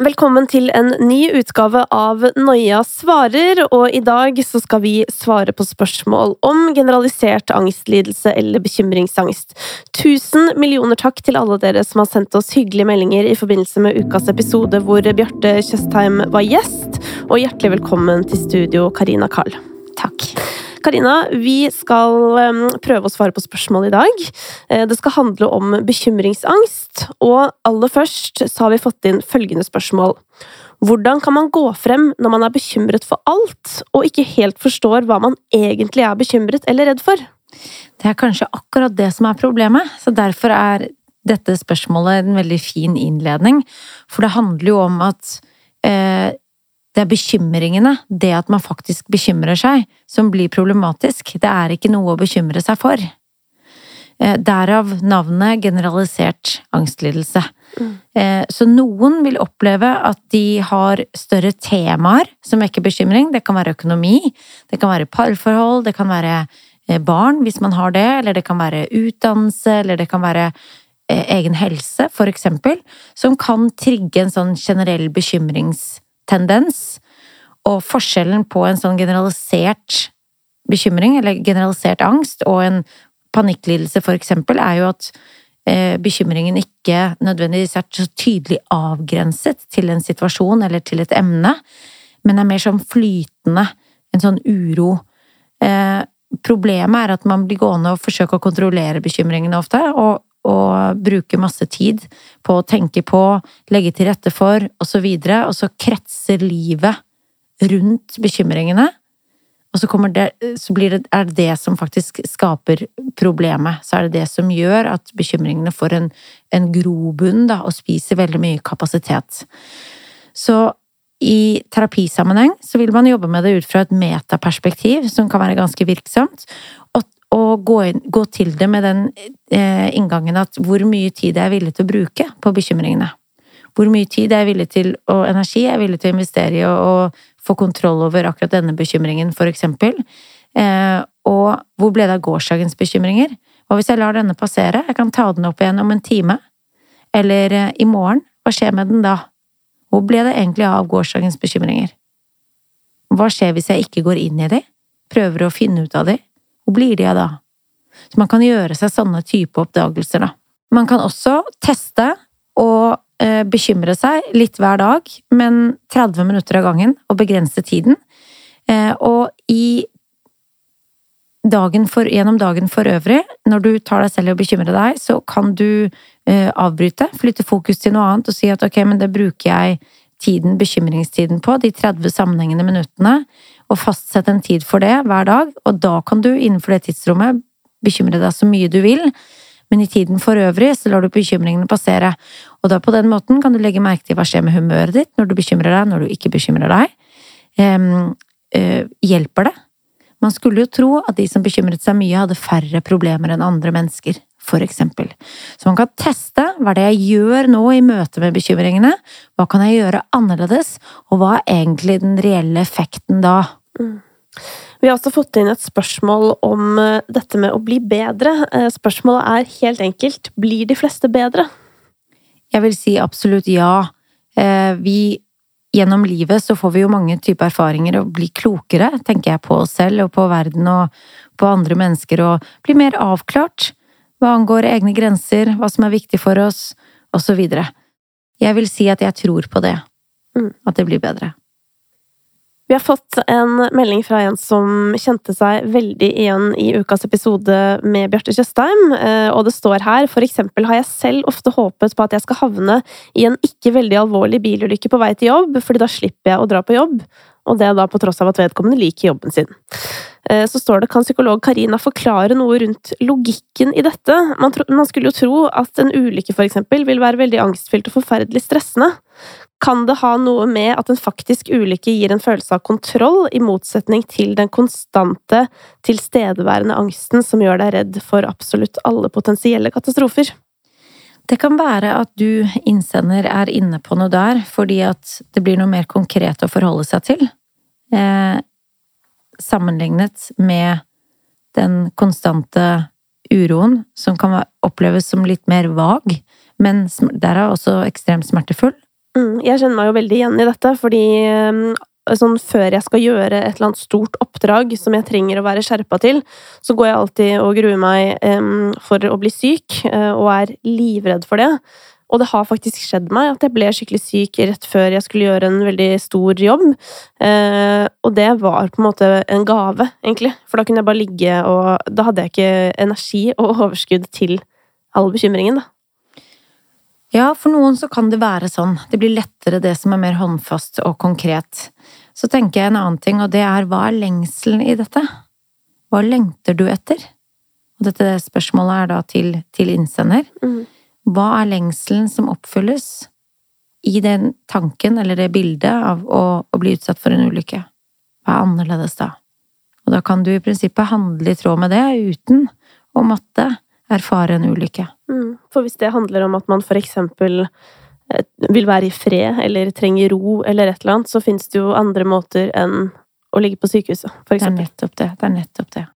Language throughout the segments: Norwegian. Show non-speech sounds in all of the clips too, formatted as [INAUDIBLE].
Velkommen til en ny utgave av Noia svarer, og i dag så skal vi svare på spørsmål om generalisert angstlidelse eller bekymringsangst. Tusen millioner takk til alle dere som har sendt oss hyggelige meldinger i forbindelse med ukas episode hvor Bjarte Tjøstheim var gjest, og hjertelig velkommen til studio, Karina Karl. Takk. Karina, vi skal um, prøve å svare på spørsmål i dag. Eh, det skal handle om bekymringsangst, og aller først så har vi fått inn følgende spørsmål. Hvordan kan man gå frem når man er bekymret for alt, og ikke helt forstår hva man egentlig er bekymret eller redd for? Det er kanskje akkurat det som er problemet, så derfor er dette spørsmålet en veldig fin innledning. For det handler jo om at eh, det er bekymringene, det at man faktisk bekymrer seg, som blir problematisk. Det er ikke noe å bekymre seg for. Eh, derav navnet generalisert angstlidelse. Mm. Eh, så noen vil oppleve at de har større temaer som vekker bekymring. Det kan være økonomi, det kan være parforhold, det kan være eh, barn hvis man har det, eller det kan være utdannelse, eller det kan være egen helse, for eksempel, som kan trigge en sånn generell bekymrings tendens. Og forskjellen på en sånn generalisert bekymring, eller generalisert angst, og en panikklidelse, for eksempel, er jo at eh, bekymringen ikke nødvendigvis er så tydelig avgrenset til en situasjon eller til et emne, men er mer sånn flytende, en sånn uro. Eh, problemet er at man blir gående og forsøker å kontrollere bekymringene ofte, og og bruke masse tid på å tenke på, legge til rette for, og så videre, og så kretser livet rundt bekymringene. Og så, det, så det, er det det som faktisk skaper problemet. Så er det det som gjør at bekymringene får en, en grobunn og spiser veldig mye kapasitet. Så i terapisammenheng så vil man jobbe med det ut fra et metaperspektiv, som kan være ganske virksomt og gå, inn, gå, til det med den eh, inngangen at hvor mye tid jeg er villig til å bruke på bekymringene? Hvor mye tid er villig til, og energi jeg er villig til å investere i og få kontroll over akkurat denne bekymringen, for eksempel? Eh, og hvor ble det av gårsdagens bekymringer? Hva hvis jeg lar denne passere? Jeg kan ta den opp igjen om en time. Eller eh, i morgen. Hva skjer med den da? Hvor ble det egentlig av gårsdagens bekymringer? Hva skjer hvis jeg ikke går inn i de? Prøver å finne ut av de? Hvor blir de av da? Så man kan gjøre seg sånne type oppdagelser, da. Man kan også teste og eh, bekymre seg litt hver dag, men 30 minutter av gangen, og begrense tiden. Eh, og i dagen for, gjennom dagen for øvrig, når du tar deg selv i å bekymre deg, så kan du eh, avbryte, flytte fokus til noe annet og si at ok, men det bruker jeg tiden, bekymringstiden på, de 30 sammenhengende minuttene, og fastsett en tid for det hver dag, og da kan du innenfor det tidsrommet bekymre deg så mye du vil, men i tiden for øvrig så lar du bekymringene passere, og da på den måten kan du legge merke til hva skjer med humøret ditt når du bekymrer deg, når du ikke bekymrer deg. Um, uh, hjelper det? Man skulle jo tro at de som bekymret seg mye, hadde færre problemer enn andre mennesker, for eksempel. Så man kan teste hva det jeg gjør nå i møte med bekymringene, hva kan jeg gjøre annerledes, og hva er egentlig den reelle effekten da? Mm. Vi har også fått inn et spørsmål om eh, dette med å bli bedre. Eh, spørsmålet er helt enkelt blir de fleste bedre? Jeg vil si absolutt ja. Eh, vi Gjennom livet så får vi jo mange typer erfaringer og blir klokere, tenker jeg på oss selv og på verden og på andre mennesker, og blir mer avklart hva angår egne grenser, hva som er viktig for oss, og så videre. Jeg vil si at jeg tror på det. Mm. At det blir bedre. Vi har fått en melding fra en som kjente seg veldig igjen i ukas episode med Bjarte Tjøstheim, eh, og det står her for eksempel har jeg selv ofte håpet på at jeg skal havne i en ikke veldig alvorlig bilulykke på vei til jobb, fordi da slipper jeg å dra på jobb, og det da på tross av at vedkommende liker jobben sin. Eh, så står det kan psykolog Karina forklare noe rundt logikken i dette? Man, man skulle jo tro at en ulykke for eksempel vil være veldig angstfylt og forferdelig stressende. Kan det ha noe med at en faktisk ulykke gir en følelse av kontroll, i motsetning til den konstante, tilstedeværende angsten som gjør deg redd for absolutt alle potensielle katastrofer? Det kan være at du, innsender, er inne på noe der, fordi at det blir noe mer konkret å forholde seg til. Eh, sammenlignet med den konstante uroen, som kan oppleves som litt mer vag, men der er også ekstremt smertefull Mm, jeg kjenner meg jo veldig igjen i dette, fordi mm, sånn før jeg skal gjøre et eller annet stort oppdrag som jeg trenger å være skjerpa til, så går jeg alltid og gruer meg um, for å bli syk, uh, og er livredd for det. Og det har faktisk skjedd meg at jeg ble skikkelig syk rett før jeg skulle gjøre en veldig stor jobb. Eh, og det var på en måte en gave, egentlig. For da kunne jeg bare ligge, og da hadde jeg ikke energi og overskudd til all bekymringen, da. Ja, for noen så kan det være sånn. Det blir lettere det som er mer håndfast og konkret. Så tenker jeg en annen ting, og det er hva er lengselen i dette? Hva lengter du etter? Og dette spørsmålet er da til, til innsender. Mm. Hva er lengselen som oppfylles i den tanken eller det bildet av å, å bli utsatt for en ulykke? Hva er annerledes da? Og da kan du i prinsippet handle i tråd med det uten å måtte erfare en ulykke. Mm. For hvis det handler om at man for eksempel eh, vil være i fred eller trenger ro eller et eller annet, så finnes det jo andre måter enn å ligge på sykehuset, for eksempel. Det er nettopp det. Det er nettopp det.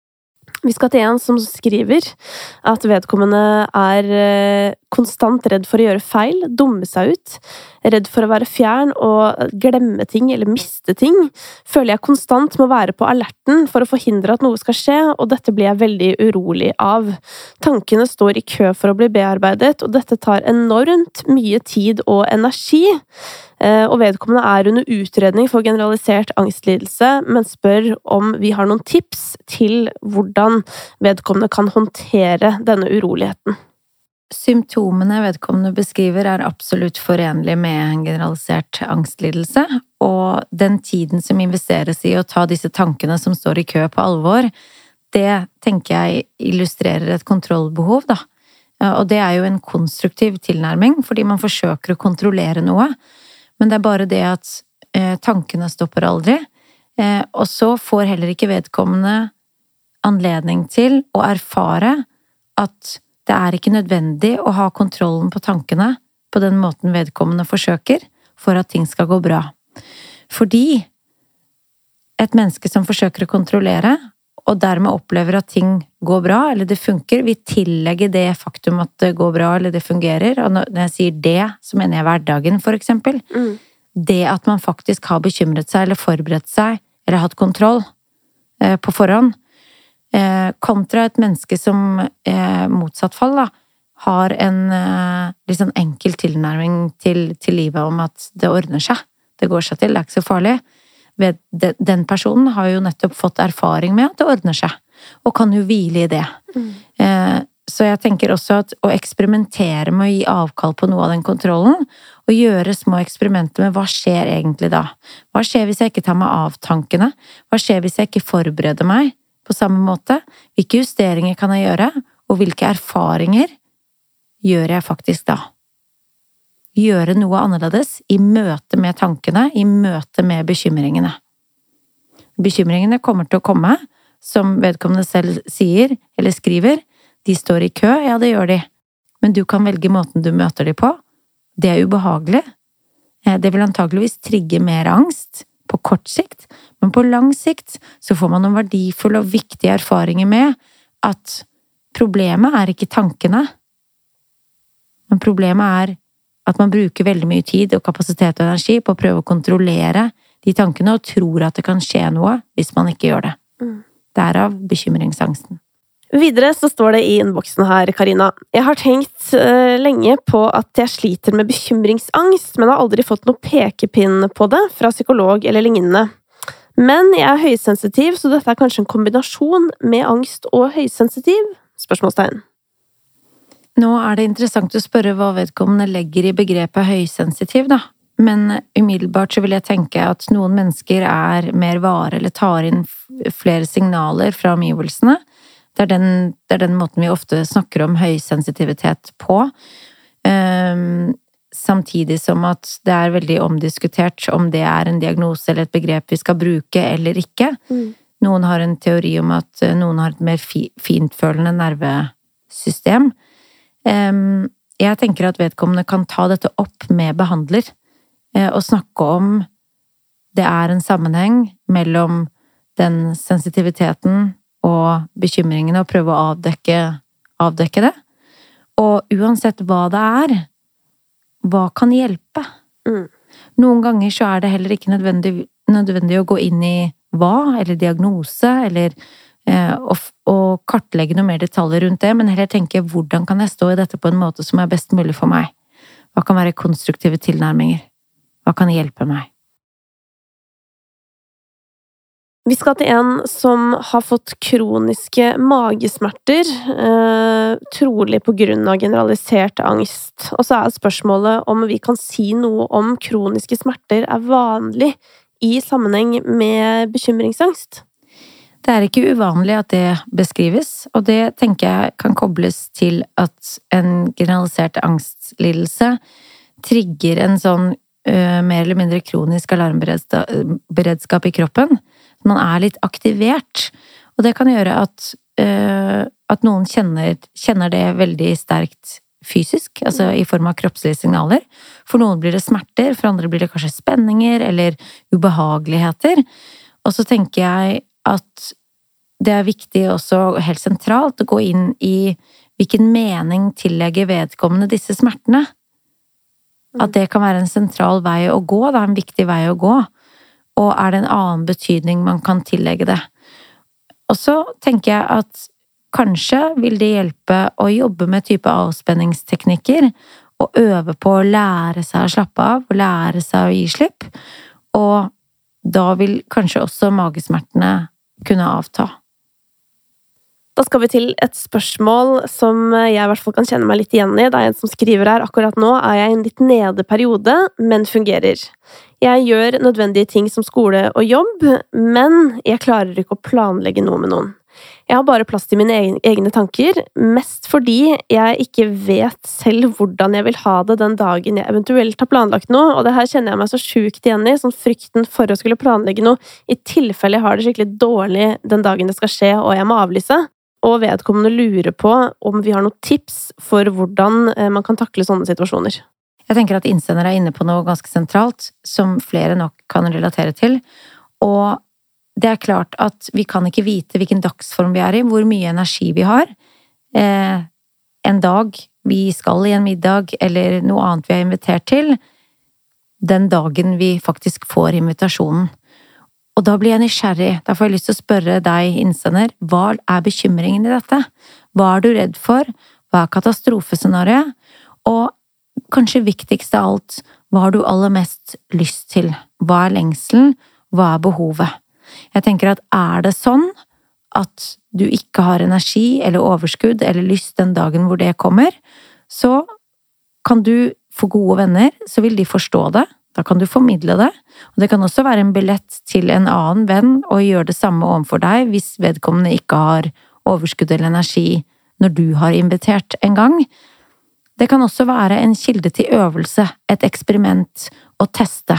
Vi skal til en som skriver at vedkommende er eh, konstant redd for å gjøre feil, dumme seg ut, redd for å være fjern og glemme ting eller miste ting. Føler jeg konstant må være på alerten for å forhindre at noe skal skje, og dette blir jeg veldig urolig av. Tankene står i kø for å bli bearbeidet, og dette tar enormt mye tid og energi. Eh, og vedkommende er under utredning for generalisert angstlidelse, men spør om vi har noen tips til hvordan vedkommende kan håndtere denne uroligheten. Symptomene vedkommende beskriver er absolutt forenlig med en generalisert angstlidelse, og den tiden som investeres i å ta disse tankene som står i kø på alvor, det tenker jeg illustrerer et kontrollbehov, da. Og det er jo en konstruktiv tilnærming, fordi man forsøker å kontrollere noe. Men det er bare det at eh, tankene stopper aldri. Eh, og så får heller ikke vedkommende anledning til å erfare at det er ikke nødvendig å ha kontrollen på tankene på den måten vedkommende forsøker, for at ting skal gå bra. Fordi et menneske som forsøker å kontrollere, og dermed opplever at ting går bra, eller det funker, vil tillegge det faktum at det går bra eller det fungerer. Og når jeg sier det, så mener jeg hverdagen, for eksempel. Mm. Det at man faktisk har bekymret seg eller forberedt seg, eller hatt kontroll eh, på forhånd, kontra et menneske som eh, motsatt fall, da, har en eh, litt sånn enkel tilnærming til, til livet om at det ordner seg. Det går seg til, det er ikke så farlig den personen har jo nettopp fått erfaring med at det ordner seg, og kan jo hvile i det. Mm. Eh, så jeg tenker også at å eksperimentere med å gi avkall på noe av den kontrollen, og gjøre små eksperimenter med hva skjer egentlig da? Hva skjer hvis jeg ikke tar meg av tankene? Hva skjer hvis jeg ikke forbereder meg på samme måte? Hvilke justeringer kan jeg gjøre, og hvilke erfaringer gjør jeg faktisk da? gjøre noe annerledes i møte med tankene, i møte med bekymringene. Bekymringene kommer til å komme, som vedkommende selv sier eller skriver, de står i kø, ja, det gjør de, men du kan velge måten du møter de på. Det er ubehagelig. Eh, det vil antageligvis trigge mer angst på kort sikt, men på lang sikt så får man noen verdifulle og viktige erfaringer med at problemet er ikke tankene, men problemet er at man bruker veldig mye tid og kapasitet og energi på å prøve å kontrollere de tankene, og tror at det kan skje noe hvis man ikke gjør det. Mm. Derav bekymringsangsten. Videre så står det i innboksen her, Karina. Jeg har tenkt uh, lenge på at jeg sliter med bekymringsangst, men har aldri fått noe pekepinn på det fra psykolog eller lignende. Men jeg er høysensitiv, så dette er kanskje en kombinasjon med angst og høysensitiv? Spørsmålstegn. Nå er det interessant å spørre hva vedkommende legger i begrepet høysensitiv, da. Men umiddelbart så vil jeg tenke at noen mennesker er mer vare eller tar inn flere signaler fra omgivelsene. Det er, den, det er den måten vi ofte snakker om høysensitivitet på. Um, samtidig som at det er veldig omdiskutert om det er en diagnose eller et begrep vi skal bruke eller ikke. Mm. Noen har en teori om at noen har et mer fi, fintfølende nervesystem. Jeg tenker at vedkommende kan ta dette opp med behandler eh, og snakke om det er en sammenheng mellom den sensitiviteten og bekymringene, og prøve å avdekke, avdekke det. Og uansett hva det er, hva kan hjelpe? Mm. Noen ganger så er det heller ikke nødvendig, nødvendig å gå inn i hva, eller diagnose, eller eh, å, å kartlegge noe mer detaljer rundt det, men heller tenke hvordan kan jeg stå i dette på en måte som er best mulig for meg? Hva kan være konstruktive tilnærminger? Hva kan hjelpe meg? Vi skal til en som har fått kroniske magesmerter, eh, trolig av generalisert angst. Og så er spørsmålet om vi kan si noe om kroniske smerter er vanlig i sammenheng med bekymringsangst. Det er ikke uvanlig at det beskrives, og det tenker jeg kan kobles til at en generalisert angstlidelse trigger en sånn ø, mer eller mindre kronisk alarmberedskap i kroppen. Man er litt aktivert, og det kan gjøre at, uh, at noen kjenner, kjenner det veldig sterkt fysisk, altså i form av kroppslige signaler. For noen blir det smerter, for andre blir det kanskje spenninger eller ubehageligheter. Og så tenker jeg at det er viktig også, helt sentralt, å gå inn i hvilken mening tillegger vedkommende disse smertene. At det kan være en sentral vei å gå, det er en viktig vei å gå. Og er det en annen betydning man kan tillegge det? Og så tenker jeg at kanskje vil det hjelpe å jobbe med type avspenningsteknikker, og øve på å lære seg å slappe av, og lære seg å gi slipp. Og da vil kanskje også magesmertene kunne avta. Da skal vi til et spørsmål som jeg i hvert fall kan kjenne meg litt igjen i. Det er en som skriver her akkurat nå er jeg i en litt nede periode, men fungerer. Jeg gjør nødvendige ting som skole og jobb, men jeg klarer ikke å planlegge noe med noen. Jeg har bare plass til mine egne- tanker, mest fordi jeg ikke vet selv hvordan jeg vil ha det den dagen jeg eventuelt har planlagt noe, og det her kjenner jeg meg så sjukt igjen i, sånn frykten for å skulle planlegge noe, i tilfelle jeg har det skikkelig dårlig den dagen det skal skje og jeg må avlyse. Og vedkommende lurer på om vi har noen tips for hvordan eh, man kan takle sånne situasjoner. Jeg tenker at innsender er inne på noe ganske sentralt, som flere nok kan relatere til. Og det er klart at vi kan ikke vite hvilken dagsform vi er i, hvor mye energi vi har. Eh, en dag vi skal i en middag, eller noe annet vi er invitert til, den dagen vi faktisk får invitasjonen. Og da blir jeg nysgjerrig, da får jeg lyst til å spørre deg, innsender, hva er bekymringen i dette? Hva er du redd for? Hva er katastrofescenarioet? Og kanskje viktigst av alt, hva har du aller mest lyst til? Hva er lengselen? Hva er behovet? Jeg tenker at er det sånn at du ikke har energi eller overskudd eller lyst den dagen hvor det kommer, så kan du få gode venner, så vil de forstå det. Da kan du formidle det. Og det kan også være en billett til en annen venn å gjøre det samme overfor deg hvis vedkommende ikke har overskudd eller energi når du har invitert en gang. Det kan også være en kilde til øvelse, et eksperiment, å teste.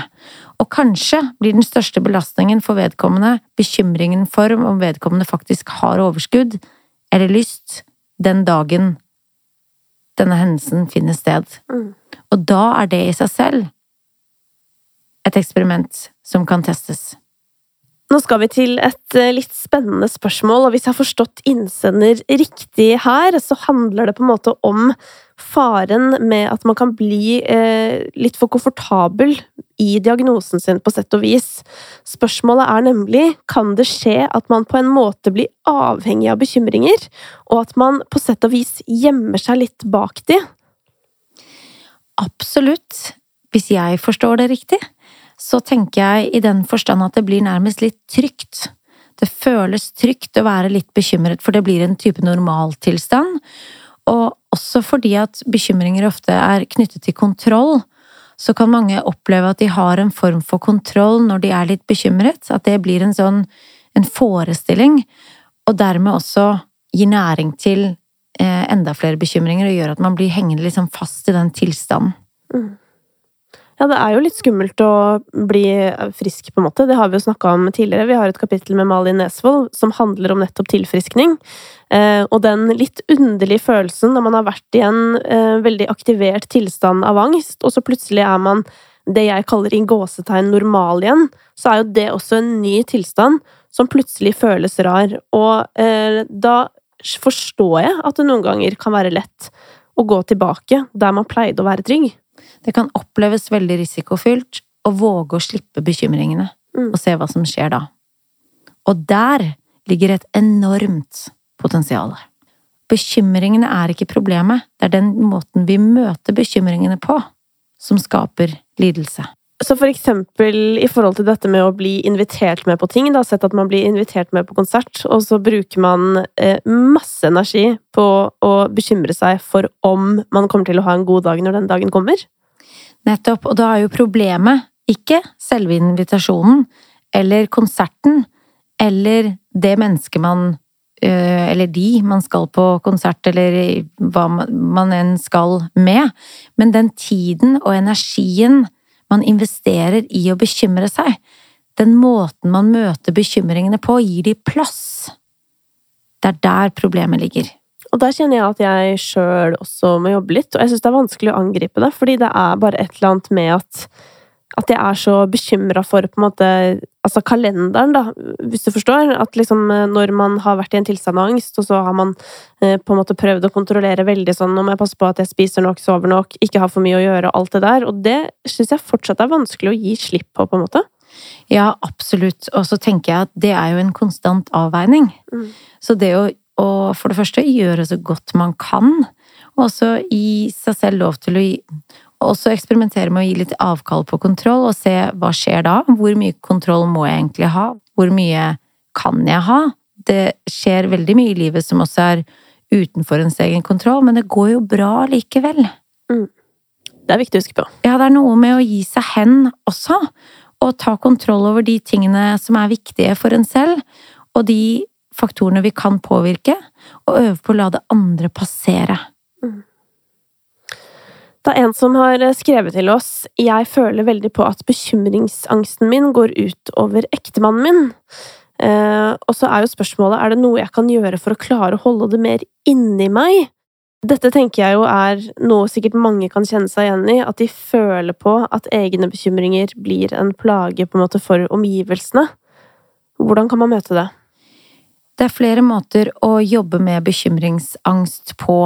Og kanskje blir den største belastningen for vedkommende bekymringen for om vedkommende faktisk har overskudd eller lyst den dagen denne hendelsen finner sted. Mm. Og da er det i seg selv et eksperiment som kan testes. Nå skal vi til et eh, litt spennende spørsmål, og hvis jeg har forstått innsender riktig her, så handler det på en måte om faren med at man kan bli eh, litt for komfortabel i diagnosen sin, på sett og vis. Spørsmålet er nemlig kan det skje at man på en måte blir avhengig av bekymringer, og at man på sett og vis gjemmer seg litt bak de? Absolutt, hvis jeg forstår det riktig, så tenker jeg i den forstand at det blir nærmest litt trygt. Det føles trygt å være litt bekymret, for det blir en type normaltilstand. Og også fordi at bekymringer ofte er knyttet til kontroll, så kan mange oppleve at de har en form for kontroll når de er litt bekymret. At det blir en sånn en forestilling, og dermed også gir næring til eh, enda flere bekymringer og gjør at man blir hengende liksom fast i den tilstanden. Ja, det er jo litt skummelt å bli frisk, på en måte. Det har vi jo snakka om tidligere. Vi har et kapittel med Malin Nesvold som handler om nettopp tilfriskning. Eh, og den litt underlige følelsen når man har vært i en eh, veldig aktivert tilstand av angst, og så plutselig er man det jeg kaller i gåsetegn normal igjen, så er jo det også en ny tilstand som plutselig føles rar. Og eh, da forstår jeg at det noen ganger kan være lett å gå tilbake der man pleide å være trygg. Det kan oppleves veldig risikofylt å våge å slippe bekymringene Mm. og se hva som skjer da. Og der ligger et enormt potensial. Bekymringene er ikke problemet, det er den måten vi møter bekymringene på, som skaper lidelse. Så for eksempel i forhold til dette med å bli invitert med på ting, da, sett at man blir invitert med på konsert, og så bruker man eh, masse energi på å bekymre seg for om man kommer til å ha en god dag når den dagen kommer. Nettopp, og da er jo problemet ikke selve invitasjonen, eller konserten, eller det mennesket man øh, Eller de man skal på konsert, eller hva man enn skal med, men den tiden og energien man investerer i å bekymre seg. Den måten man møter bekymringene på, gir de plass. Det er der problemet ligger. Og der kjenner jeg at jeg sjøl også må jobbe litt, og jeg syns det er vanskelig å angripe det, fordi det er bare et eller annet med at at jeg er så bekymra for på en måte Altså kalenderen, da, hvis du forstår. At liksom når man har vært i en tilstand av angst, og så har man eh, på en måte prøvd å kontrollere veldig sånn må jeg passe på at jeg spiser nok, sover nok, ikke har for mye å gjøre, og alt det der. Og det syns jeg fortsatt er vanskelig å gi slipp på, på en måte. Ja, absolutt. Og så tenker jeg at det er jo en konstant avveining. Mm. Så det å, å for det første gjøre så godt man kan, og også gi seg selv lov til å også eksperimentere med å gi litt avkall på kontroll, og se hva skjer da. Hvor mye kontroll må jeg egentlig ha? Hvor mye kan jeg ha? Det skjer veldig mye i livet som også er utenfor ens egen kontroll, men det går jo bra likevel. Det er viktig å huske på. Ja, det er noe med å gi seg hen også, og ta kontroll over de tingene som er viktige for en selv, og de faktorene vi kan påvirke, og øve på å la det andre passere. Det er en som har skrevet til oss Jeg føler veldig på at bekymringsangsten min går ut over ektemannen min. Eh, og så er jo spørsmålet er det noe jeg kan gjøre for å klare å holde det mer inni meg. Dette tenker jeg jo er noe sikkert mange kan kjenne seg igjen i, at de føler på at egne bekymringer blir en plage på en måte for omgivelsene. Hvordan kan man møte det? Det er flere måter å jobbe med bekymringsangst på.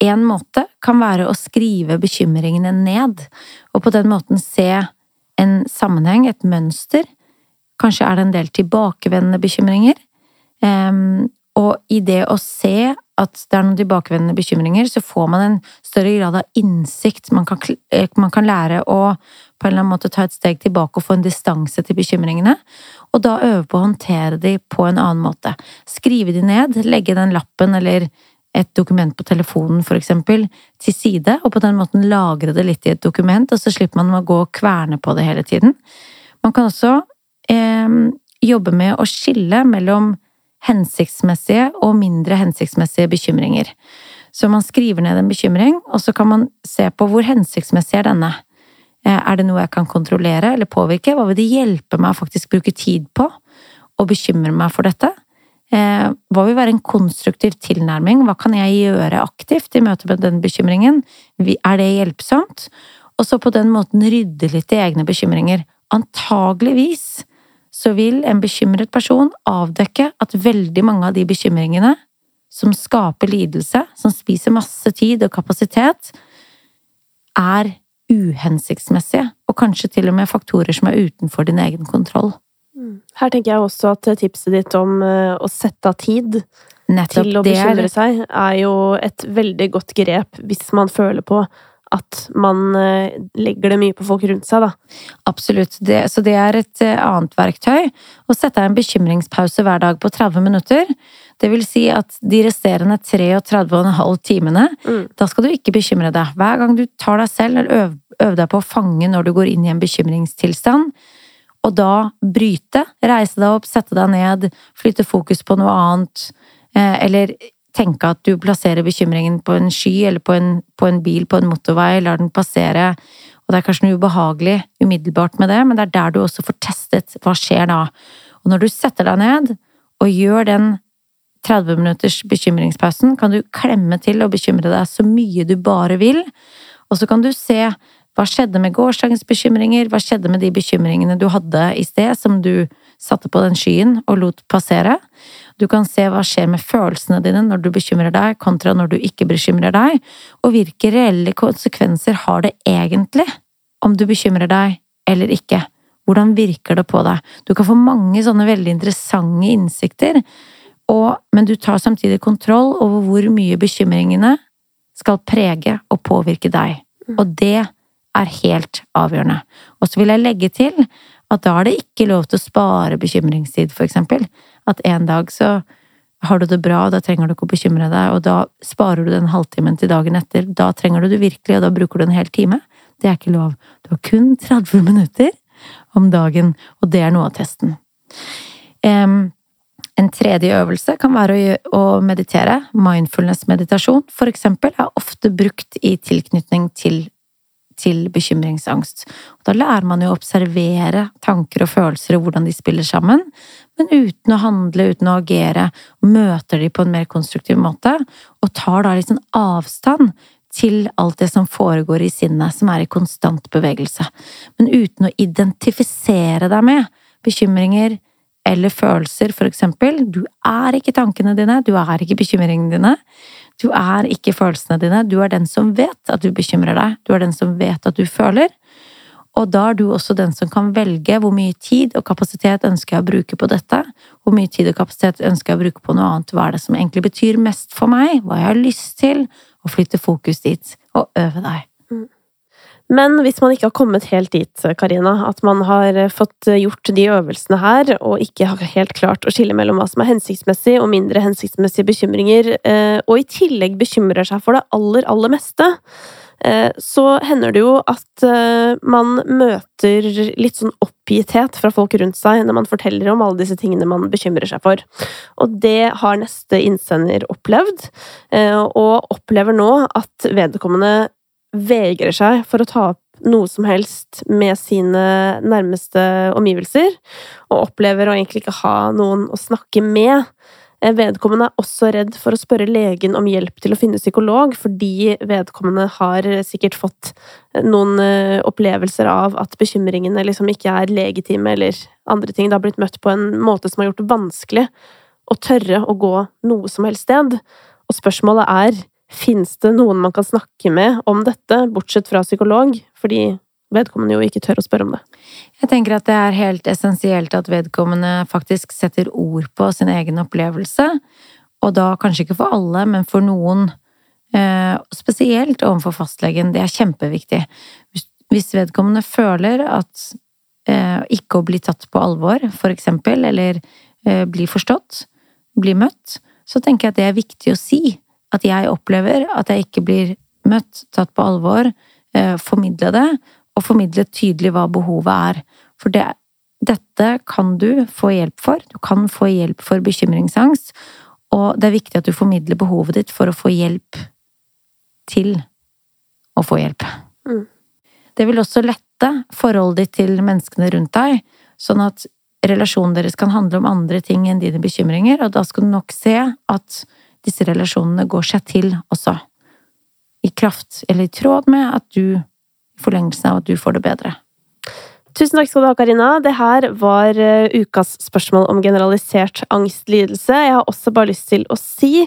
En måte kan være å skrive bekymringene ned, og på den måten se en sammenheng, et mønster. Kanskje er det en del tilbakevendende bekymringer. Um, og i det å se at det er noen tilbakevendende bekymringer, så får man en større grad av innsikt. Man kan, man kan lære å på en eller annen måte ta et steg tilbake og få en distanse til bekymringene. Og da øve på å håndtere de på en annen måte. Skrive de ned, legge den lappen eller et dokument på telefonen, for eksempel, til side, og på den måten lagre det litt i et dokument, og så slipper man å gå og kverne på det hele tiden. Man kan også eh, jobbe med å skille mellom hensiktsmessige og mindre hensiktsmessige bekymringer. Så man skriver ned en bekymring, og så kan man se på hvor hensiktsmessig er denne. Er det noe jeg kan kontrollere eller påvirke? Hva vil det hjelpe meg å faktisk bruke tid på å bekymre meg for dette? Hva vil være en konstruktiv tilnærming? Hva kan jeg gjøre aktivt i møte med den bekymringen? Er det hjelpsomt? Og så på den måten rydde litt i egne bekymringer. Antageligvis så vil en bekymret person avdekke at veldig mange av de bekymringene som skaper lidelse, som spiser masse tid og kapasitet, er uhensiktsmessige, og kanskje til og med faktorer som er utenfor din egen kontroll. Her tenker jeg også at tipset ditt om eh, å sette av tid Nettopp, til å bekymre er- seg, er jo et veldig godt grep hvis man føler på at man eh, legger det mye på folk rundt seg, da. Absolutt. Det, så det er et eh, annet verktøy. Å sette en bekymringspause hver dag på 30 minutter. Det vil si at de resterende 33,5 timene, Mm. da skal du ikke bekymre deg. Hver gang du tar deg selv, eller øver øv deg på å fange når du går inn i en bekymringstilstand, og da bryte, reise deg opp, sette deg ned, flytte fokus på noe annet, eh, eller tenke at du plasserer bekymringen på en sky eller på en, på en bil på en motorvei, lar den passere, og det er kanskje noe ubehagelig umiddelbart med det, men det er der du også får testet hva skjer da. Og når du setter deg ned og gjør den 30 minutters bekymringspausen, kan du klemme til og bekymre deg så mye du bare vil, og så kan du se hva skjedde med gårsdagens bekymringer, hva skjedde med de bekymringene du hadde i sted, som du satte på den skyen og lot passere. Du kan se hva skjer med følelsene dine når du bekymrer deg, kontra når du ikke bekymrer deg, og hvilke reelle konsekvenser har det egentlig om du bekymrer deg eller ikke. Hvordan virker det på deg? Du kan få mange sånne veldig interessante innsikter, og, men du tar samtidig kontroll over hvor mye bekymringene skal prege og påvirke deg. Mm. Og det er helt avgjørende. Og så vil jeg legge til at da er det ikke lov til å spare bekymringstid, for eksempel. At en dag så har du det bra, da trenger du ikke å bekymre deg, og da sparer du den halvtimen til dagen etter. Da trenger du det virkelig, og da bruker du en hel time. Det er ikke lov. Du har kun 30 [LAUGHS] minutter om dagen, og det er noe av testen. Um, en tredje øvelse kan være å meditere. Mindfulness-meditasjon, for eksempel, er ofte brukt i tilknytning til, til bekymringsangst. da lærer man jo å observere tanker og følelser og hvordan de spiller sammen, men uten å handle, uten å agere, møter de på en mer konstruktiv måte, og tar da sånn avstand til alt det som foregår i sinnet, som er i konstant bevegelse, men uten å identifisere deg med bekymringer, eller følelser, for eksempel. Du er ikke tankene dine, du er ikke bekymringene dine. Du er ikke følelsene dine, du er den som vet at du bekymrer deg, du er den som vet at du føler. Og da er du også den som kan velge hvor mye tid og kapasitet ønsker jeg å bruke på dette, hvor mye tid og kapasitet ønsker jeg å bruke på noe annet, hva er det som egentlig betyr mest for meg, hva jeg har lyst til, å flytte fokus dit, og øve deg. Men hvis man ikke har kommet helt dit, Karina, at man har fått gjort de øvelsene her, og ikke har helt klart å skille mellom hva som er hensiktsmessig og mindre hensiktsmessige bekymringer, eh, og i tillegg bekymrer seg for det aller, aller meste, eh, så hender det jo at eh, man møter litt sånn oppgitthet fra folk rundt seg når man forteller om alle disse tingene man bekymrer seg for. Og det har neste innsender opplevd, og opplever nå at vedkommende vegrer seg for å ta opp noe som helst med sine nærmeste omgivelser, og opplever å egentlig ikke ha noen å snakke med. Eh, vedkommende er også redd for å spørre legen om hjelp til å finne psykolog, fordi vedkommende har sikkert fått eh, noen eh, opplevelser av at bekymringene liksom ikke er legitime, eller andre ting. Det har blitt møtt på en måte som har gjort det vanskelig å tørre å gå noe som helst sted. Og spørsmålet er Fins det noen man kan snakke med om dette, bortsett fra psykolog? Fordi vedkommende jo ikke tør å spørre om det. Jeg tenker at det er helt essensielt at vedkommende faktisk setter ord på sin egen opplevelse. Og da kanskje ikke for alle, men for noen. Eh, spesielt overfor fastlegen. Det er kjempeviktig. Hvis vedkommende føler at eh, ikke å bli tatt på alvor, for eksempel, eller eh, bli forstått, bli møtt, så tenker jeg at det er viktig å si at jeg opplever at jeg ikke blir møtt, tatt på alvor, eh, formidle det, og formidle tydelig hva behovet er. For det, dette kan du få hjelp for. Du kan få hjelp for bekymringsangst, og det er viktig at du formidler behovet ditt for å få hjelp til å få hjelp. Mm. Det vil også lette forholdet ditt til menneskene rundt deg, sånn at relasjonen deres kan handle om andre ting enn dine bekymringer, og da skal du nok se at disse relasjonene går seg til også. I kraft, eller i tråd med at du, i forlengelsen av at du får det bedre. Tusen takk skal du ha, Karina. Det her var eh, ukas spørsmål om generalisert angstlidelse. Jeg har også bare lyst til å si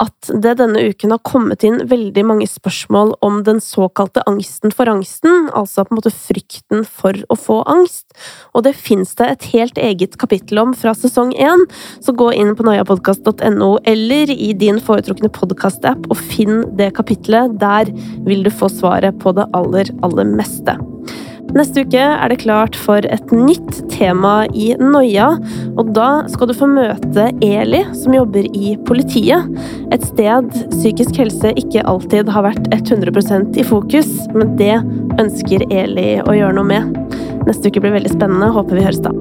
at det denne uken har kommet inn veldig mange spørsmål om den såkalte angsten for angsten, altså på en måte frykten for å få angst. Og det fins det et helt eget kapittel om fra sesong én, så gå inn på noiapodkast.no eller i din foretrukne podkastapp og finn det kapitlet. Der vil du få svaret på det aller, aller meste. Neste uke er det klart for et nytt tema i Noia, og da skal du få møte Eli, som jobber i politiet. Et sted psykisk helse ikke alltid har vært 100 i fokus, men det ønsker Eli å gjøre noe med. Neste uke blir veldig spennende. Håper vi høres da.